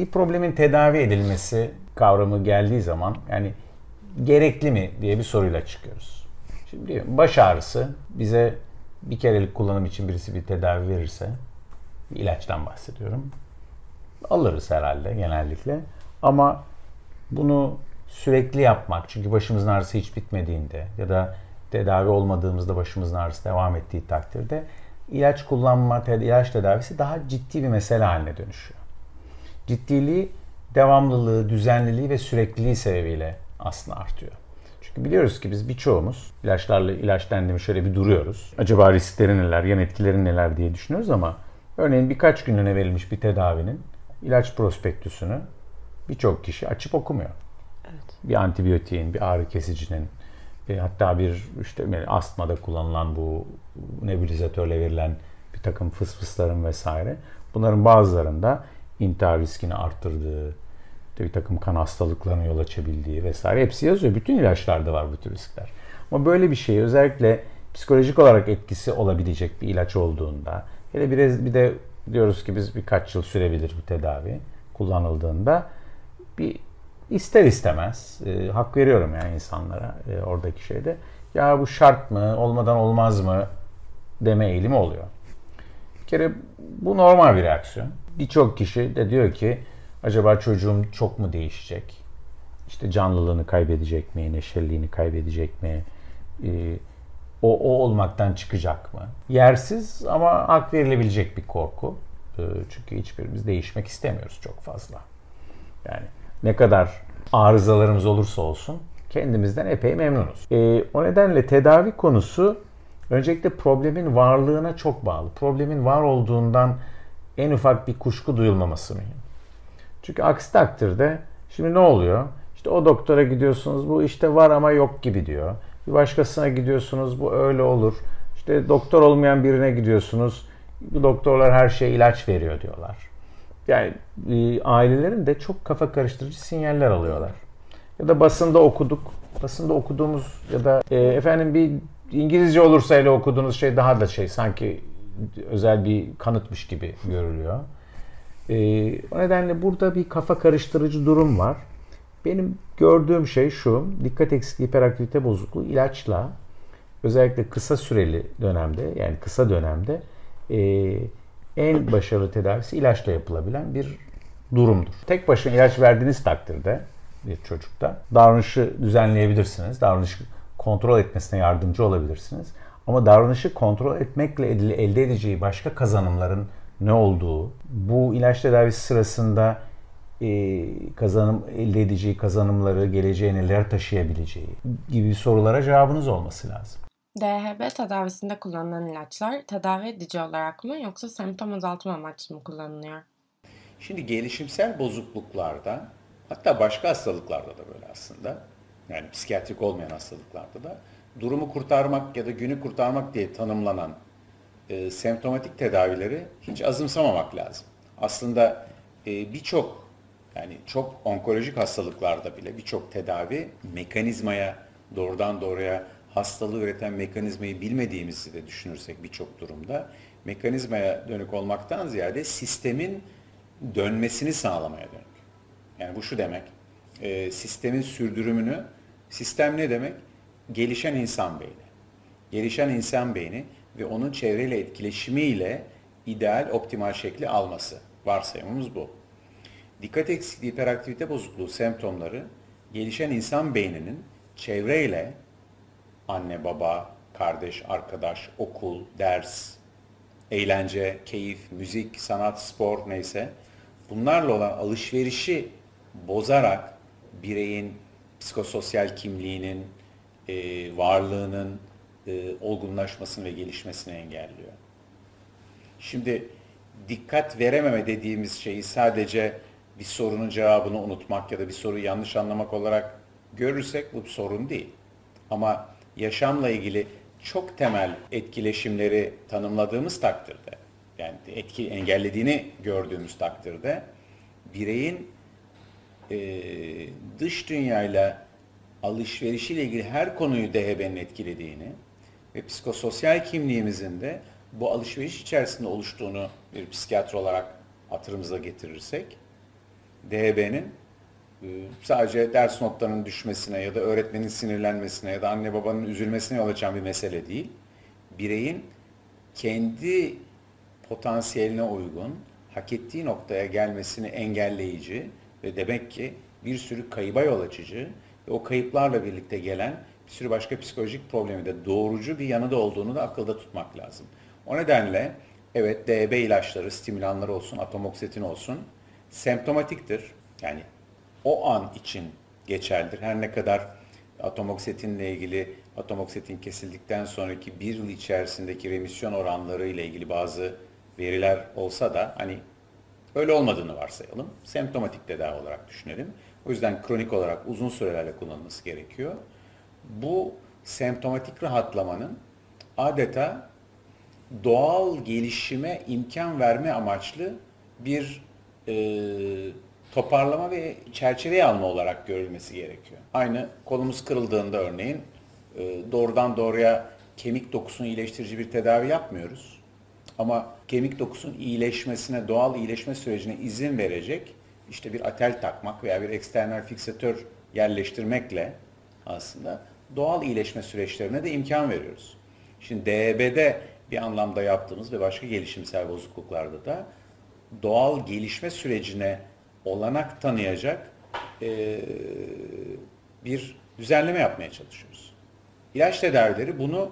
bir problemin tedavi edilmesi kavramı geldiği zaman yani gerekli mi diye bir soruyla çıkıyoruz. Şimdi baş ağrısı bize bir kerelik kullanım için birisi bir tedavi verirse bir ilaçtan bahsediyorum. Alırız herhalde genellikle. Ama bunu sürekli yapmak çünkü başımızın ağrısı hiç bitmediğinde ya da tedavi olmadığımızda başımızın ağrısı devam ettiği takdirde ilaç kullanma, ilaç tedavisi daha ciddi bir mesele haline dönüşüyor. Ciddiliği, devamlılığı, düzenliliği ve sürekliliği sebebiyle aslında artıyor. Çünkü biliyoruz ki biz birçoğumuz ilaçlarla ilaç dendiğimi şöyle bir duruyoruz. Acaba riskleri neler, yan etkileri neler diye düşünüyoruz ama örneğin birkaç günlüğüne verilmiş bir tedavinin ilaç prospektüsünü birçok kişi açıp okumuyor. Evet. Bir antibiyotiğin, bir ağrı kesicinin, e, hatta bir işte astmada kullanılan bu nebulizatörle verilen bir takım fısfısların vesaire. Bunların bazılarında intihar riskini arttırdığı, bir takım kan hastalıklarına yol açabildiği vesaire hepsi yazıyor. Bütün ilaçlarda var bu tür riskler. Ama böyle bir şey özellikle psikolojik olarak etkisi olabilecek bir ilaç olduğunda hele biraz bir de diyoruz ki biz birkaç yıl sürebilir bu tedavi kullanıldığında bir ister istemez e, hak veriyorum yani insanlara e, oradaki şeyde ya bu şart mı olmadan olmaz mı deme eğilimi oluyor. Bir kere bu normal bir reaksiyon. Birçok kişi de diyor ki acaba çocuğum çok mu değişecek? İşte canlılığını kaybedecek mi? Neşeliliğini kaybedecek mi? E, o, o olmaktan çıkacak mı? Yersiz ama hak verilebilecek bir korku. E, çünkü hiçbirimiz değişmek istemiyoruz çok fazla. Yani ne kadar arızalarımız olursa olsun kendimizden epey memnunuz. E, o nedenle tedavi konusu öncelikle problemin varlığına çok bağlı. Problemin var olduğundan en ufak bir kuşku duyulmaması mühim. Çünkü aksi takdirde şimdi ne oluyor? İşte o doktora gidiyorsunuz bu işte var ama yok gibi diyor. Bir başkasına gidiyorsunuz bu öyle olur. İşte doktor olmayan birine gidiyorsunuz. Bu doktorlar her şeye ilaç veriyor diyorlar. Yani e, ailelerin de çok kafa karıştırıcı sinyaller alıyorlar. Ya da basında okuduk. Basında okuduğumuz ya da e, efendim bir İngilizce olursa ile okuduğunuz şey daha da şey sanki özel bir kanıtmış gibi görülüyor. E, o nedenle burada bir kafa karıştırıcı durum var. Benim gördüğüm şey şu, dikkat eksikliği hiperaktivite bozukluğu ilaçla özellikle kısa süreli dönemde yani kısa dönemde e, en başarılı tedavisi ilaçla yapılabilen bir durumdur. Tek başına ilaç verdiğiniz takdirde bir çocukta davranışı düzenleyebilirsiniz. Davranışı kontrol etmesine yardımcı olabilirsiniz. Ama davranışı kontrol etmekle elde edeceği başka kazanımların ne olduğu, bu ilaç tedavisi sırasında e, kazanım elde edeceği kazanımları, geleceğe neler taşıyabileceği gibi sorulara cevabınız olması lazım. DHB tedavisinde kullanılan ilaçlar tedavi edici olarak mı yoksa semptom azaltma amaçlı mı kullanılıyor? Şimdi gelişimsel bozukluklarda hatta başka hastalıklarda da böyle aslında yani psikiyatrik olmayan hastalıklarda da durumu kurtarmak ya da günü kurtarmak diye tanımlanan e, semptomatik tedavileri hiç azımsamamak lazım. Aslında e, birçok yani çok onkolojik hastalıklarda bile birçok tedavi mekanizmaya doğrudan doğruya hastalığı üreten mekanizmayı bilmediğimizi de düşünürsek birçok durumda mekanizmaya dönük olmaktan ziyade sistemin dönmesini sağlamaya dönük. Yani bu şu demek, e, sistemin sürdürümünü, sistem ne demek? Gelişen insan beyni. Gelişen insan beyni ve onun çevreyle etkileşimiyle ideal, optimal şekli alması. Varsayımımız bu. Dikkat eksikliği, hiperaktivite bozukluğu semptomları gelişen insan beyninin çevreyle anne, baba, kardeş, arkadaş, okul, ders, eğlence, keyif, müzik, sanat, spor neyse bunlarla olan alışverişi bozarak bireyin psikososyal kimliğinin, e, varlığının e, olgunlaşmasını ve gelişmesini engelliyor. Şimdi dikkat verememe dediğimiz şeyi sadece bir sorunun cevabını unutmak ya da bir soruyu yanlış anlamak olarak görürsek bu sorun değil. Ama yaşamla ilgili çok temel etkileşimleri tanımladığımız takdirde, yani etki engellediğini gördüğümüz takdirde bireyin e, dış dünyayla alışverişiyle ilgili her konuyu DHB'nin etkilediğini ve psikososyal kimliğimizin de bu alışveriş içerisinde oluştuğunu bir psikiyatr olarak hatırımıza getirirsek DHB'nin e, sadece ders notlarının düşmesine ya da öğretmenin sinirlenmesine ya da anne babanın üzülmesine yol açan bir mesele değil. Bireyin kendi potansiyeline uygun, hak ettiği noktaya gelmesini engelleyici ve demek ki bir sürü kayıba yol açıcı ve o kayıplarla birlikte gelen bir sürü başka psikolojik problemi de doğrucu bir yanı da olduğunu da akılda tutmak lazım. O nedenle evet DB ilaçları, stimülanlar olsun, atomoksetin olsun semptomatiktir. Yani o an için geçerlidir. Her ne kadar atomoksetinle ilgili atomoksetin kesildikten sonraki bir yıl içerisindeki remisyon oranları ile ilgili bazı veriler olsa da hani öyle olmadığını varsayalım. Semptomatik tedavi olarak düşünelim. O yüzden kronik olarak uzun sürelerle kullanılması gerekiyor. Bu semptomatik rahatlamanın adeta doğal gelişime imkan verme amaçlı bir e, toparlama ve çerçeveye alma olarak görülmesi gerekiyor. Aynı kolumuz kırıldığında örneğin e, doğrudan doğruya kemik dokusunu iyileştirici bir tedavi yapmıyoruz. Ama kemik dokusunun iyileşmesine, doğal iyileşme sürecine izin verecek işte bir atel takmak veya bir eksternal fiksatör yerleştirmekle aslında doğal iyileşme süreçlerine de imkan veriyoruz. Şimdi DEB'de bir anlamda yaptığımız ve başka gelişimsel bozukluklarda da doğal gelişme sürecine olanak tanıyacak e, bir düzenleme yapmaya çalışıyoruz. İlaç tedavileri bunu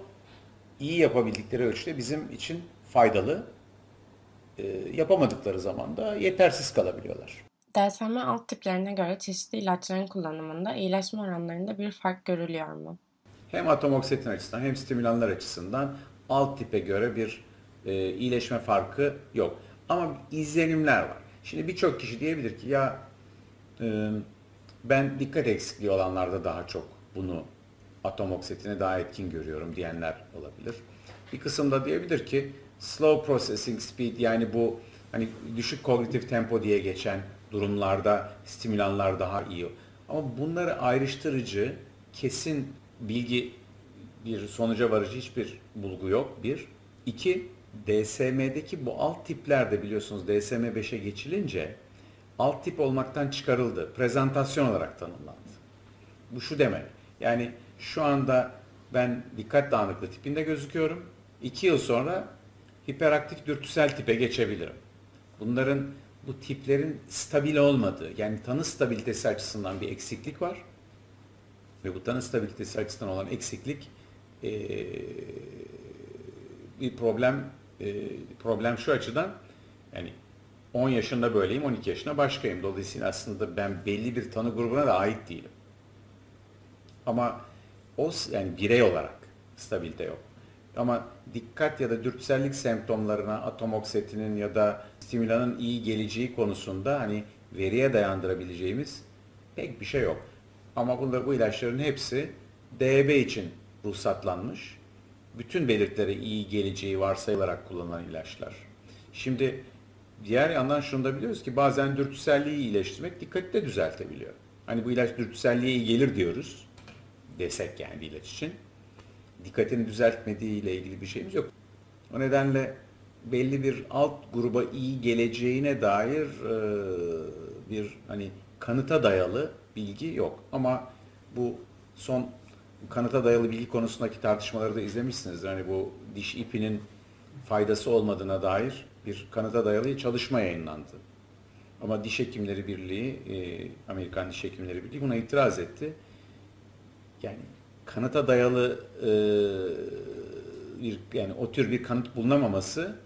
iyi yapabildikleri ölçüde bizim için faydalı, e, yapamadıkları zaman da yetersiz kalabiliyorlar. DSM alt tiplerine göre çeşitli ilaçların kullanımında iyileşme oranlarında bir fark görülüyor mu? Hem atomoksetin açısından hem stimülanlar açısından alt tipe göre bir e, iyileşme farkı yok. Ama izlenimler var. Şimdi birçok kişi diyebilir ki ya e, ben dikkat eksikliği olanlarda daha çok bunu atomoksetini daha etkin görüyorum diyenler olabilir. Bir kısım da diyebilir ki slow processing speed yani bu hani düşük kognitif tempo diye geçen durumlarda stimülanlar daha iyi. Ama bunları ayrıştırıcı, kesin bilgi bir sonuca varıcı hiçbir bulgu yok. Bir. İki, DSM'deki bu alt tipler de biliyorsunuz DSM 5'e geçilince alt tip olmaktan çıkarıldı. Prezentasyon olarak tanımlandı. Bu şu demek. Yani şu anda ben dikkat dağınıklığı tipinde gözüküyorum. İki yıl sonra hiperaktif dürtüsel tipe geçebilirim. Bunların bu tiplerin stabil olmadığı, yani tanı stabilitesi açısından bir eksiklik var. Ve bu tanı stabilitesi açısından olan eksiklik e, bir problem e, problem şu açıdan yani 10 yaşında böyleyim, 12 yaşında başkayım. Dolayısıyla aslında ben belli bir tanı grubuna da ait değilim. Ama o yani birey olarak stabilite yok. Ama dikkat ya da dürtüsellik semptomlarına atomoksetinin ya da stimülanın iyi geleceği konusunda hani veriye dayandırabileceğimiz pek bir şey yok. Ama bunlar, bu ilaçların hepsi DB için ruhsatlanmış. Bütün belirtilere iyi geleceği varsayılarak kullanılan ilaçlar. Şimdi diğer yandan şunu da biliyoruz ki bazen dürtüselliği iyileştirmek dikkati de düzeltebiliyor. Hani bu ilaç dürtüselliğe iyi gelir diyoruz. Desek yani bir ilaç için dikkatini düzeltmediği ile ilgili bir şeyimiz yok. O nedenle belli bir alt gruba iyi geleceğine dair e, bir hani kanıta dayalı bilgi yok. Ama bu son kanıta dayalı bilgi konusundaki tartışmaları da izlemişsinizdir. Hani bu diş ipinin faydası olmadığına dair bir kanıta dayalı çalışma yayınlandı. Ama Diş Hekimleri Birliği, e, Amerikan Diş Hekimleri Birliği buna itiraz etti. Yani kanıta dayalı e, bir yani o tür bir kanıt bulunamaması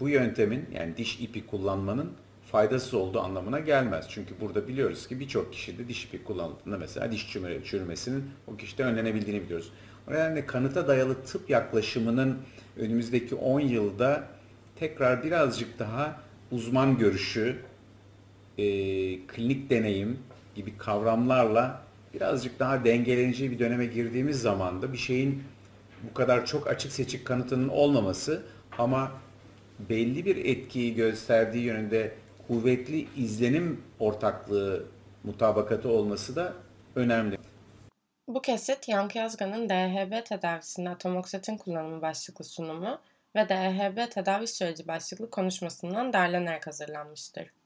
bu yöntemin yani diş ipi kullanmanın faydasız olduğu anlamına gelmez. Çünkü burada biliyoruz ki birçok kişide diş ipi kullanıldığında mesela diş çürümesinin o kişide önlenebildiğini biliyoruz. O nedenle kanıta dayalı tıp yaklaşımının önümüzdeki 10 yılda tekrar birazcık daha uzman görüşü, e, klinik deneyim gibi kavramlarla birazcık daha dengelenici bir döneme girdiğimiz zaman da bir şeyin bu kadar çok açık seçik kanıtının olmaması ama belli bir etkiyi gösterdiği yönünde kuvvetli izlenim ortaklığı mutabakatı olması da önemli. Bu kesit Yankı Yazgan'ın DHB tedavisinde atomoksetin kullanımı başlıklı sunumu ve DHB tedavi süreci başlıklı konuşmasından derlenerek hazırlanmıştır.